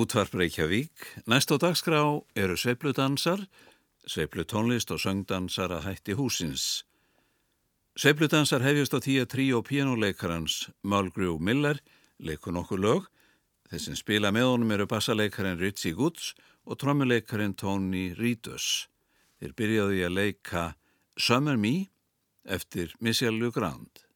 Útvarp Reykjavík. Næst á dagskrá eru sveipludansar, sveiplutónlist og söngdansar að hætti húsins. Sveipludansar hefjast á tíu trí og pianoleikarans Mulgrew Miller, leikur nokkur lög. Þessin spila með honum eru bassaleikarin Ritchie Goods og trommuleikarin Tony Ridus. Þeir byrjaði að leika Summer Me eftir Michelle Legrand.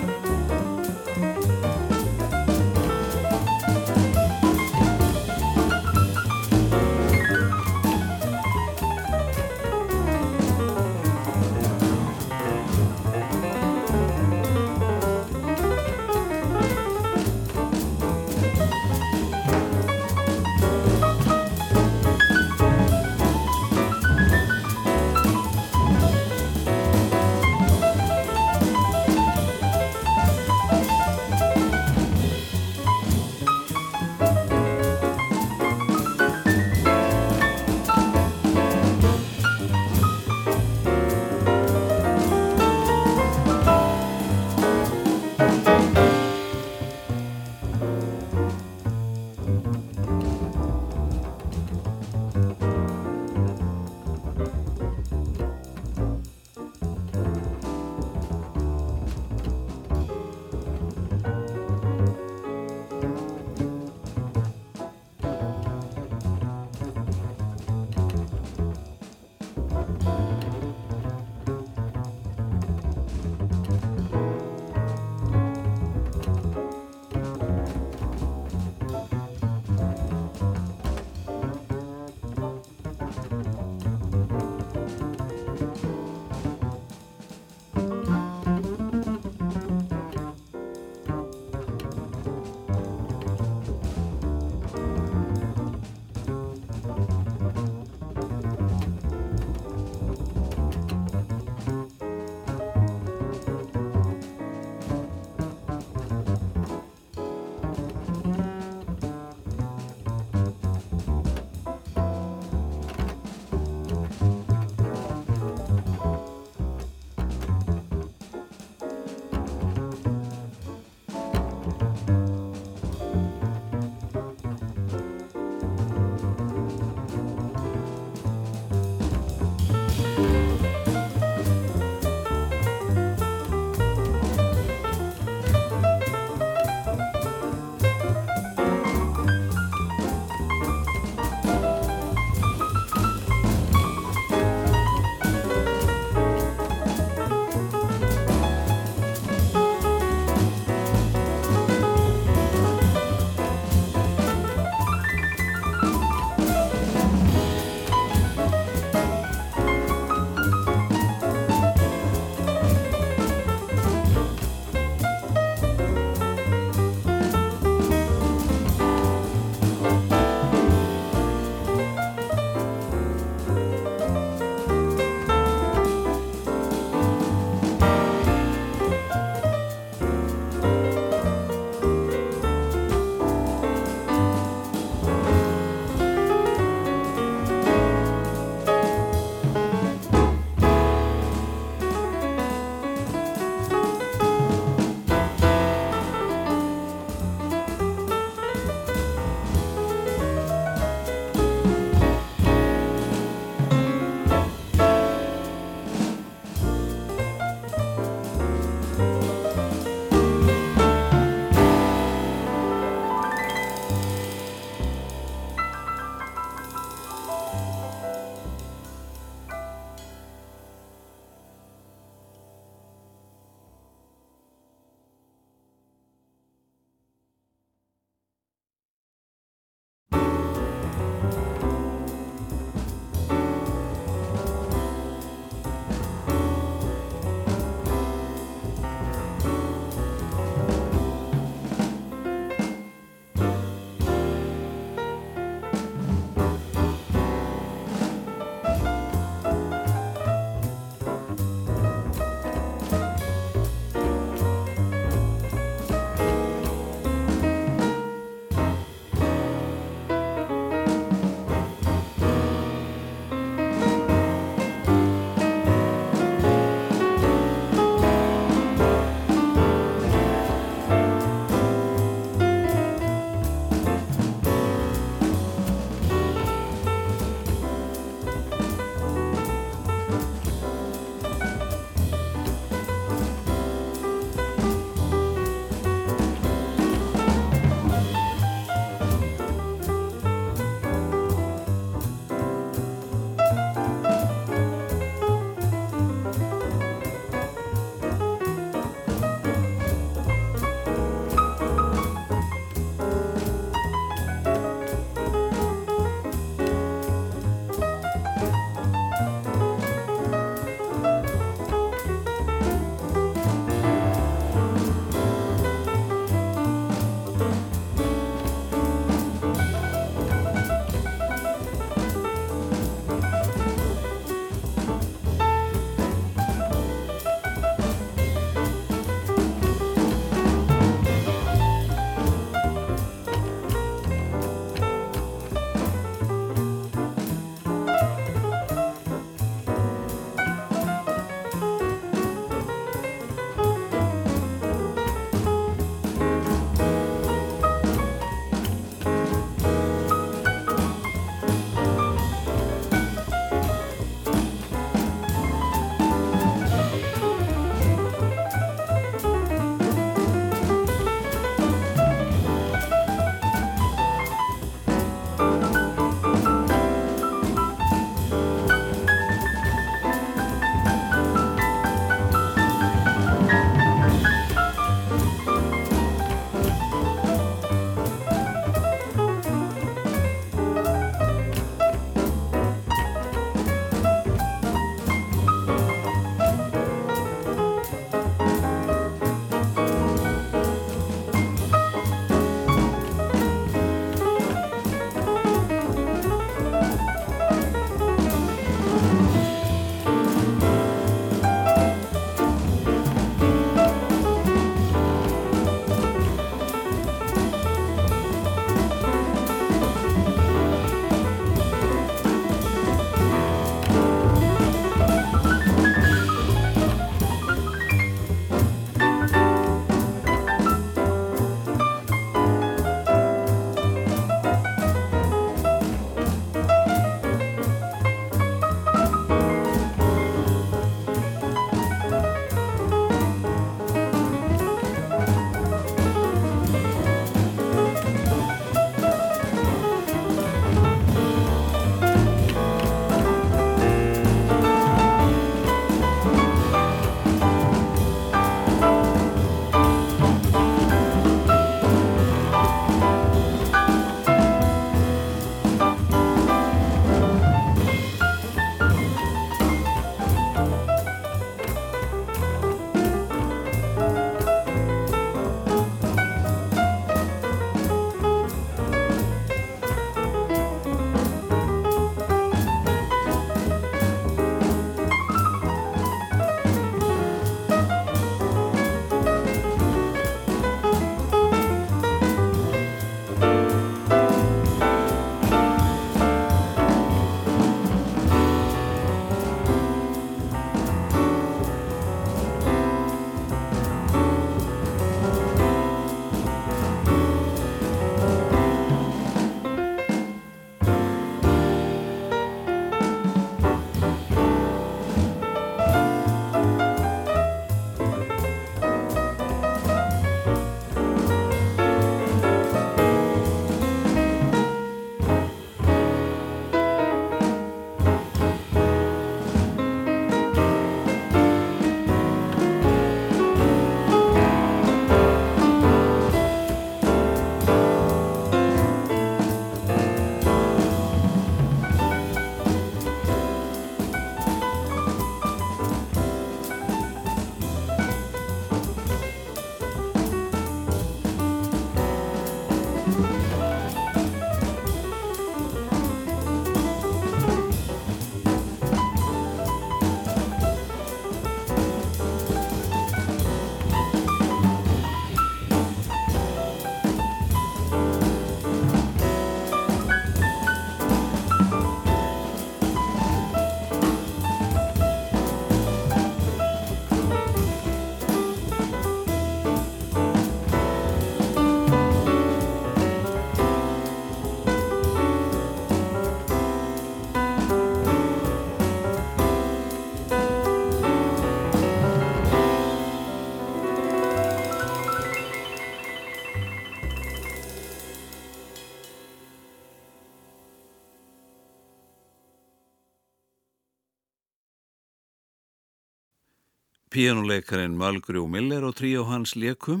Píanuleikarin Malgrú Miller og tríó hans leikum.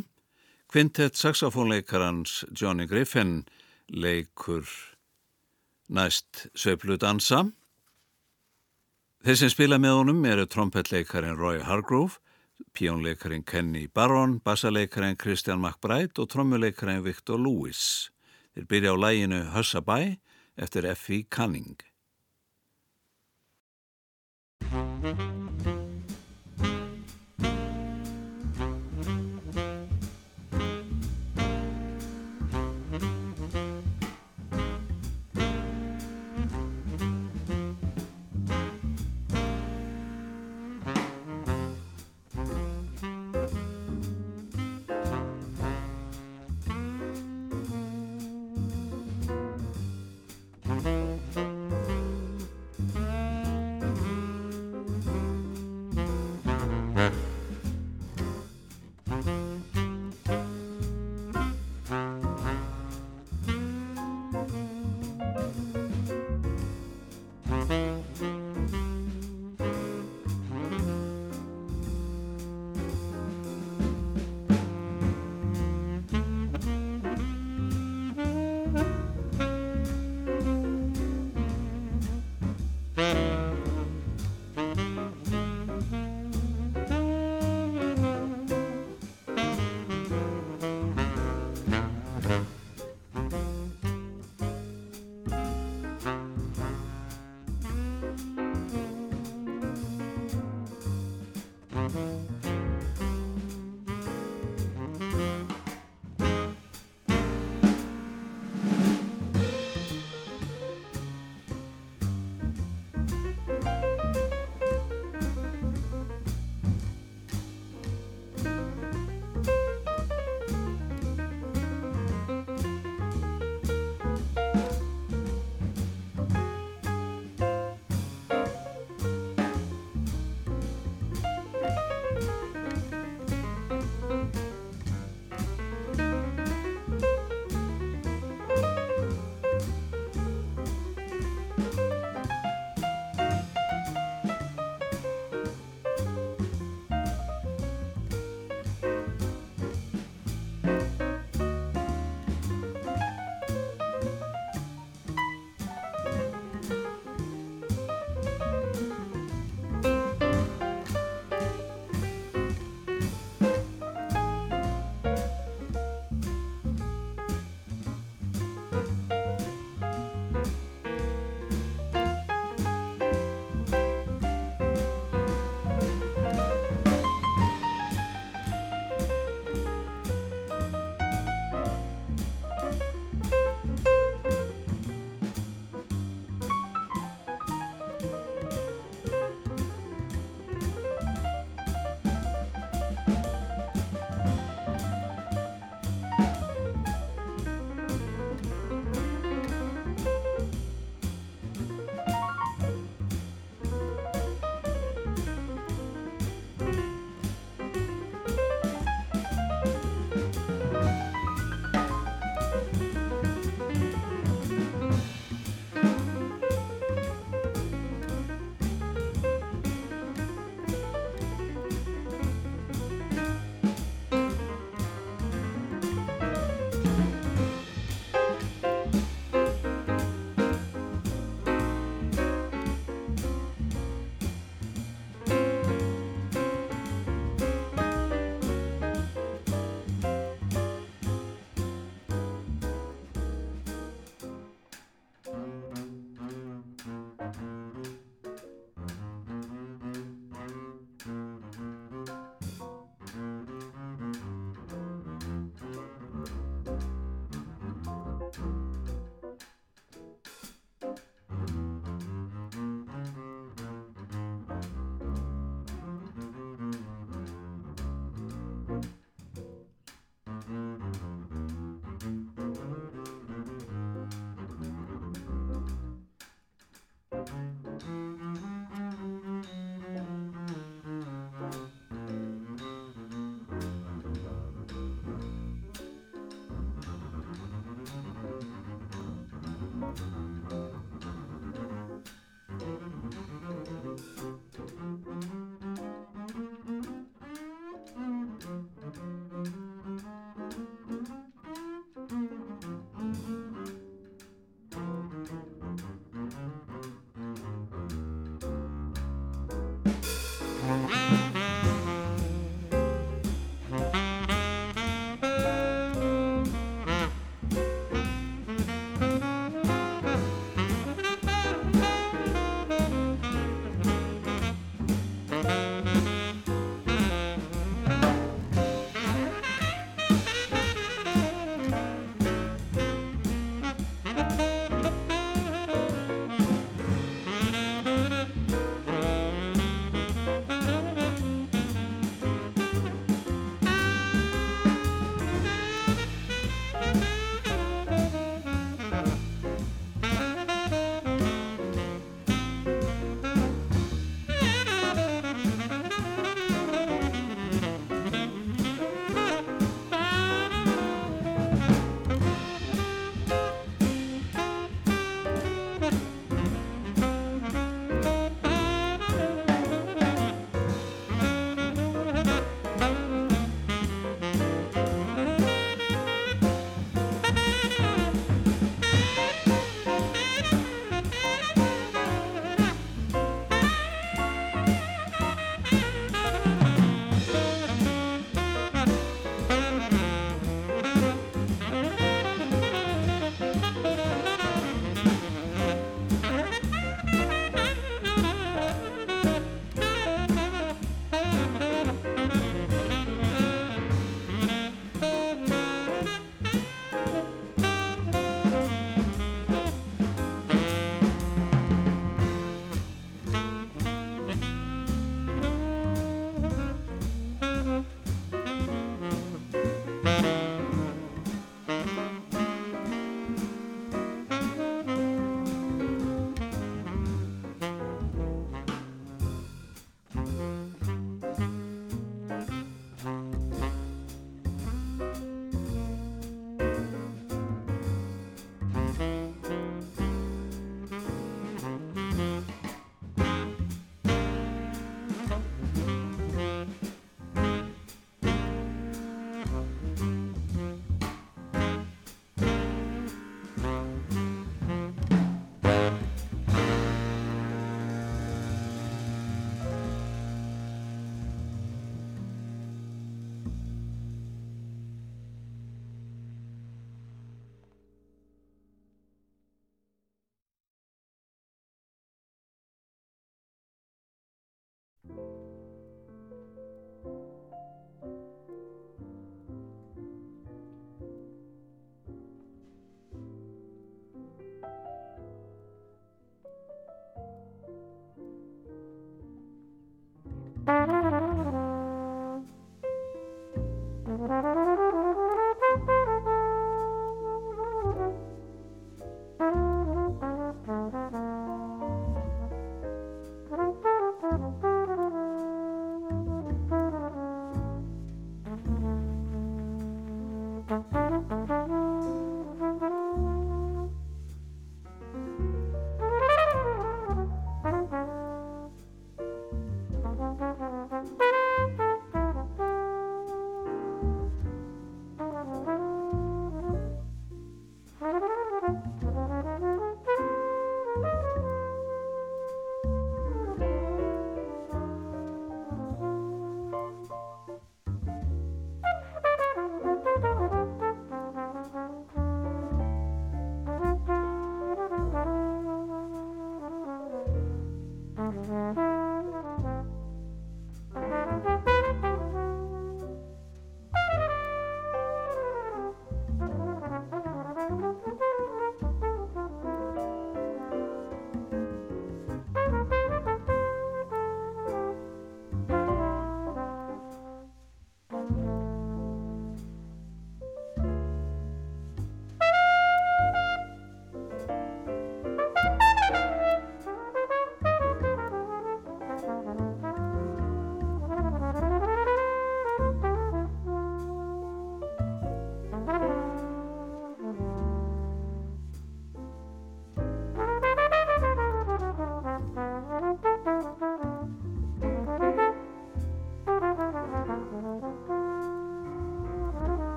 Kvintett saxofónleikarans Johnny Griffin leikur næst Söflu dansa. Þeir sem spila með honum eru trompetleikarin Roy Hargrove, píónleikarin Kenny Barron, bassaleikarin Christian McBride og trommuleikarin Victor Lewis. Þeir byrja á læginu Hussabye eftir F.E. Cunning.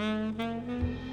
Mm-hmm.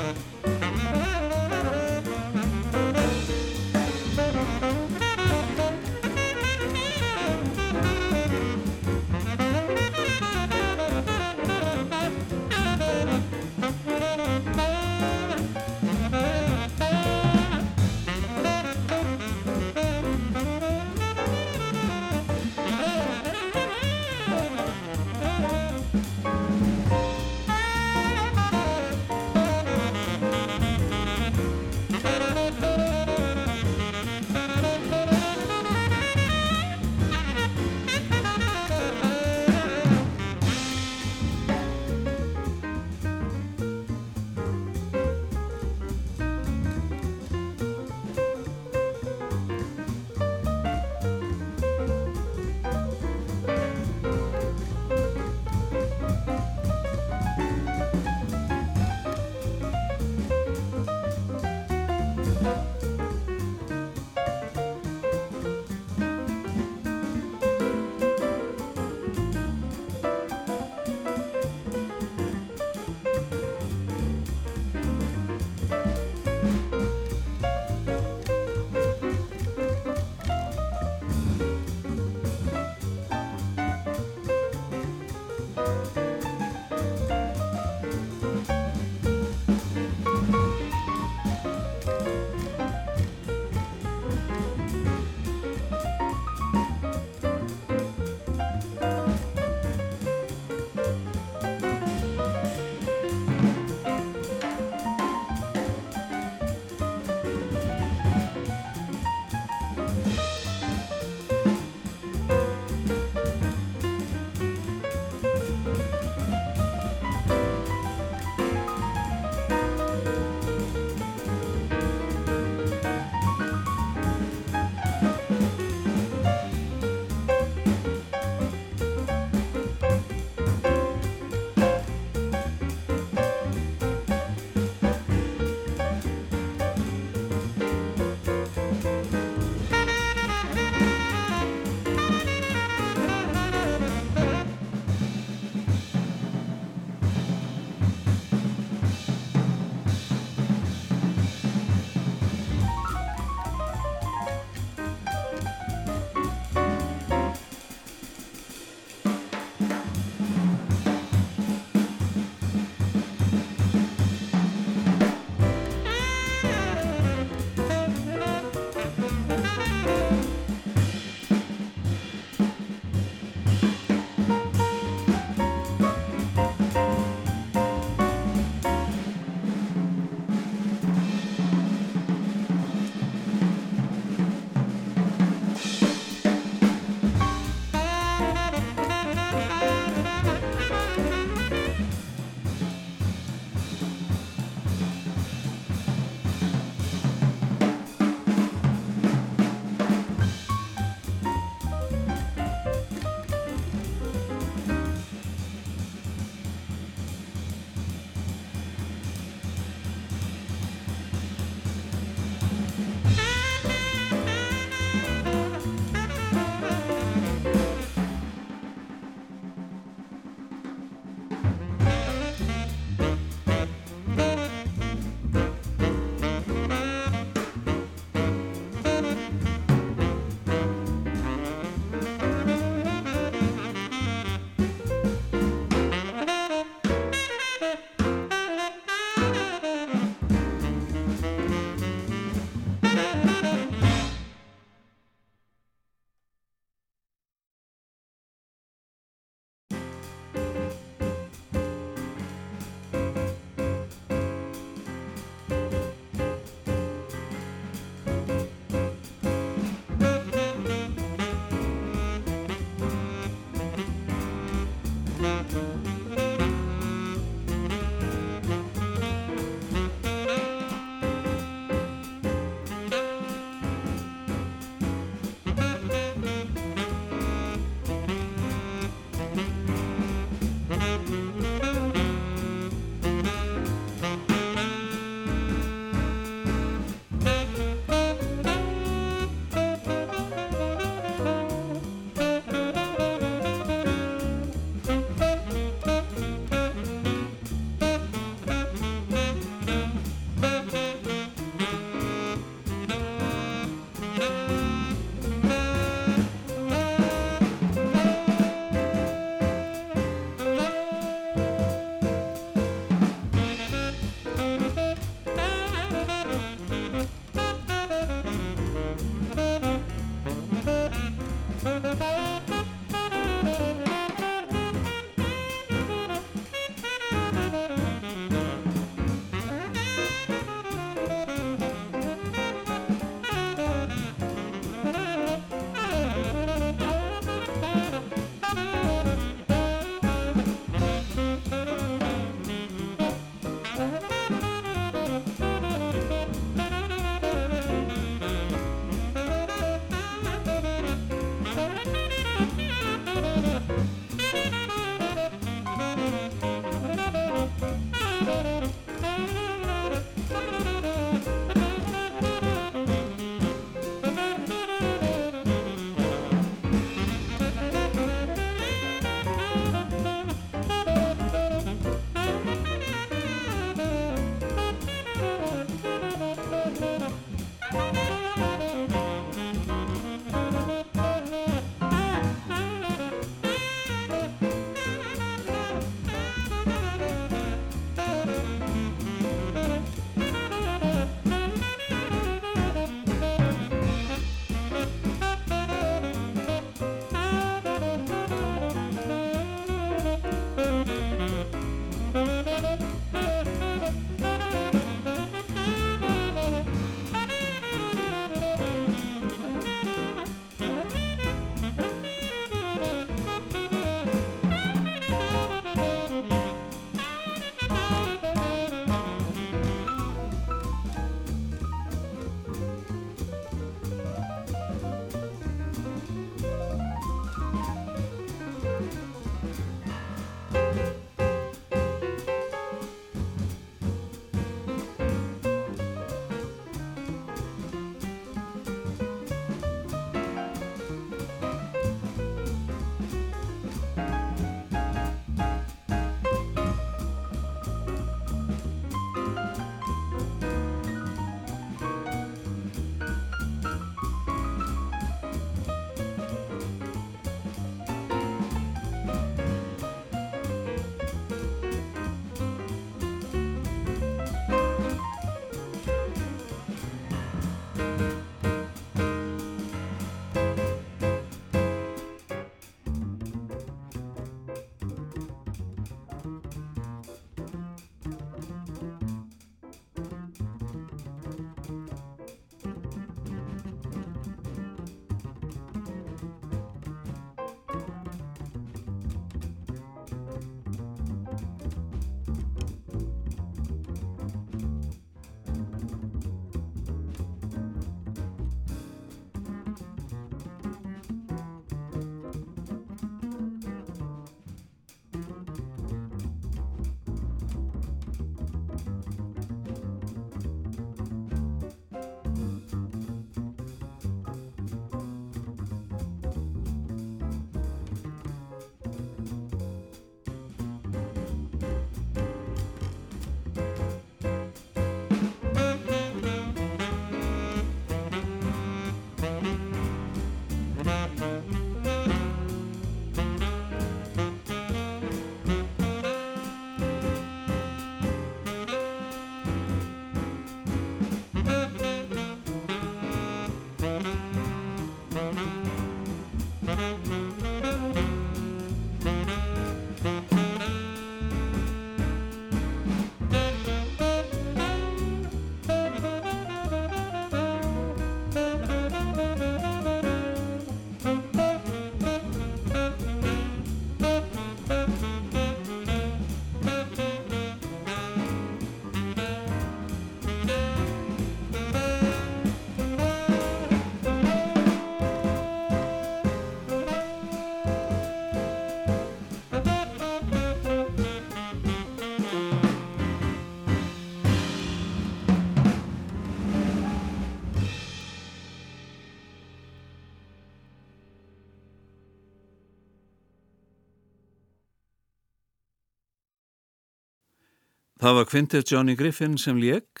Það var kvintið Johnny Griffin sem lék,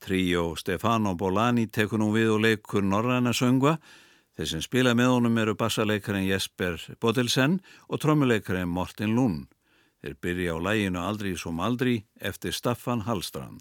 tríó Stefano Bolani tekur nú við og leikur Norræna söngva, þeir sem spila með honum eru bassaleikarin Jesper Bodilsen og trommuleikarin Morten Lund. Þeir byrja á læginu Aldrei som aldrei eftir Staffan Hallstrand.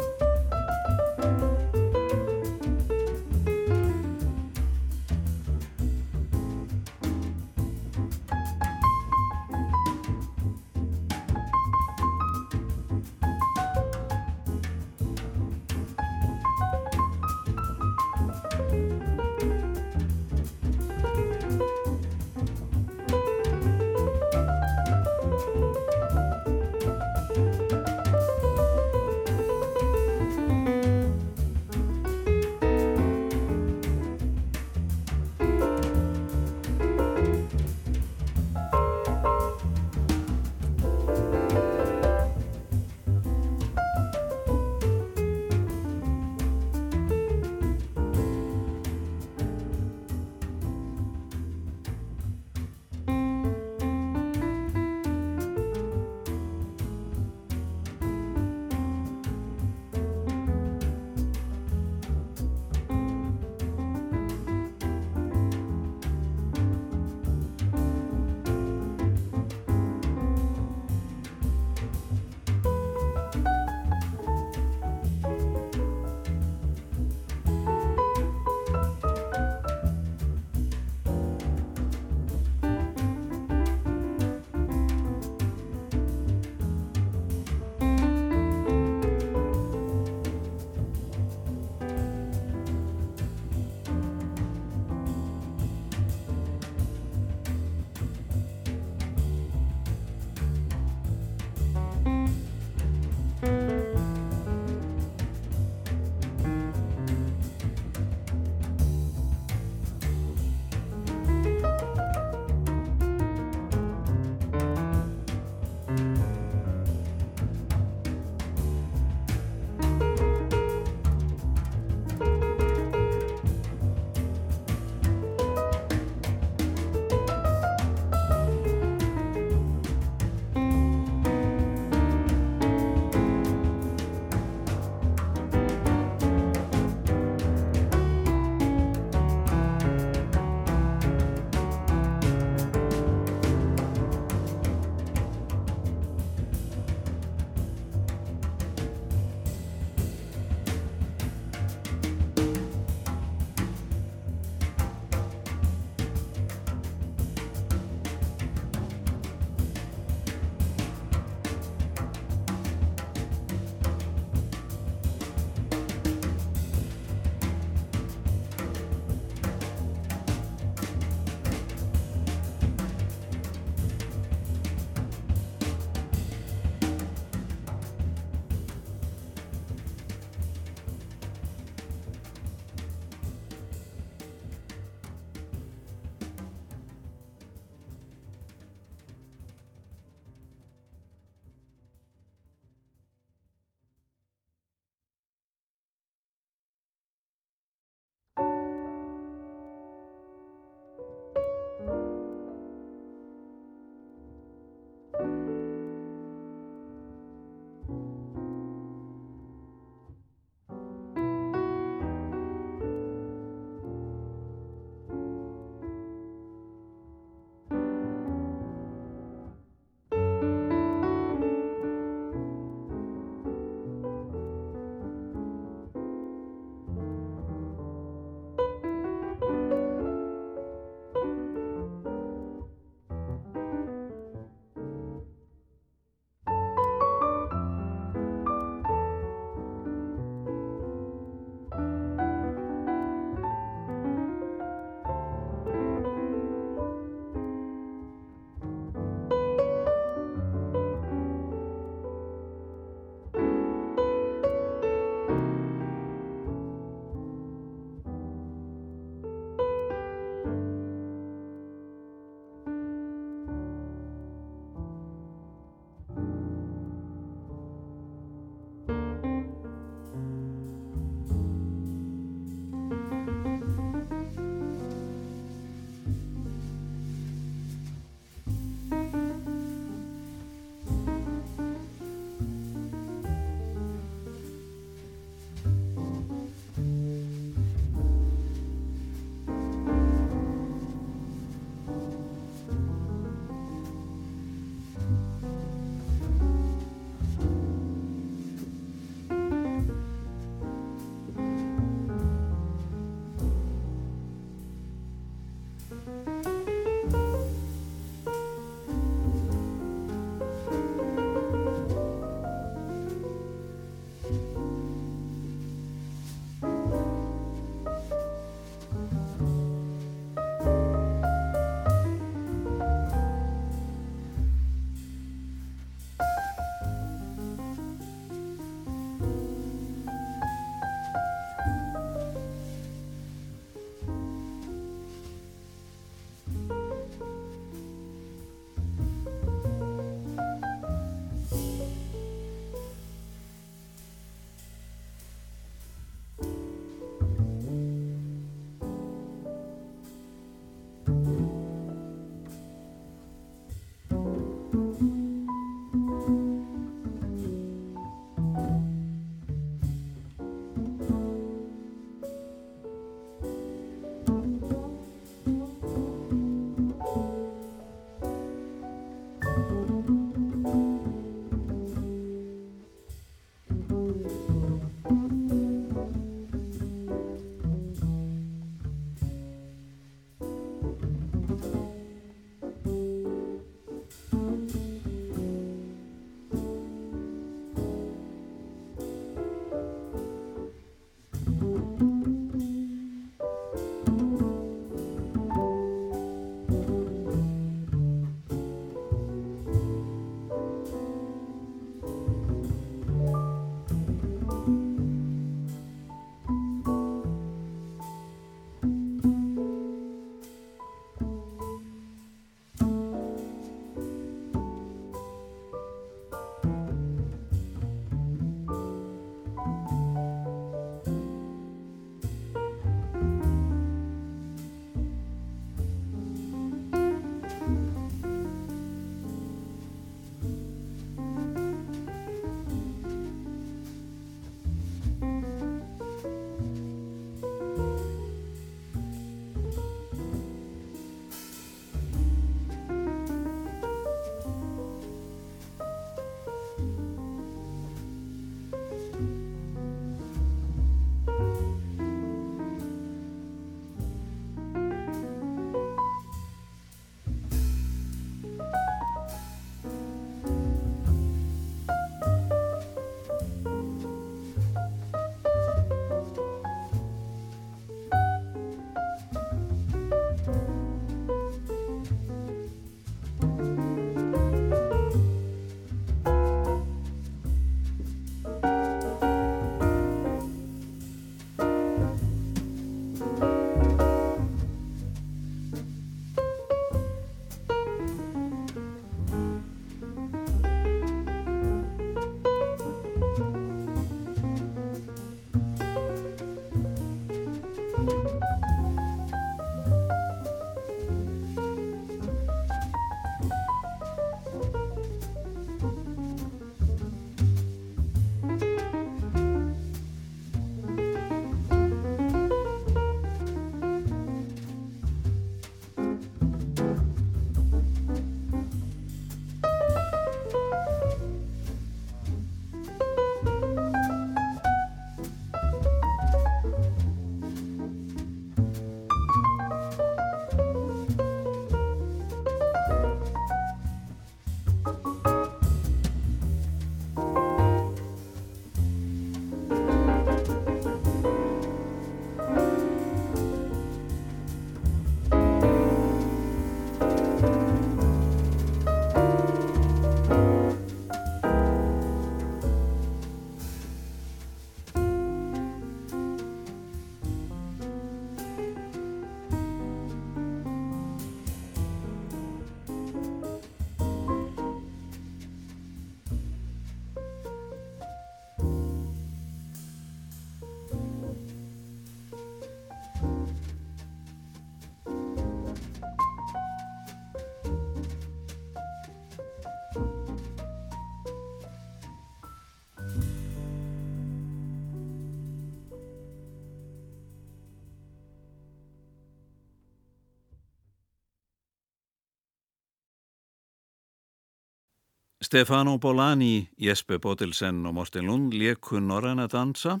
Stefano Bolani, Jesper Bodilsen og Morten Lund leku Norræna dansa.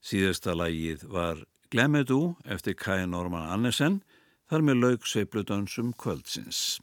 Síðasta lægið var Glemmedu eftir Kai Norman Annesen þar með laug sveipludansum kvöldsins.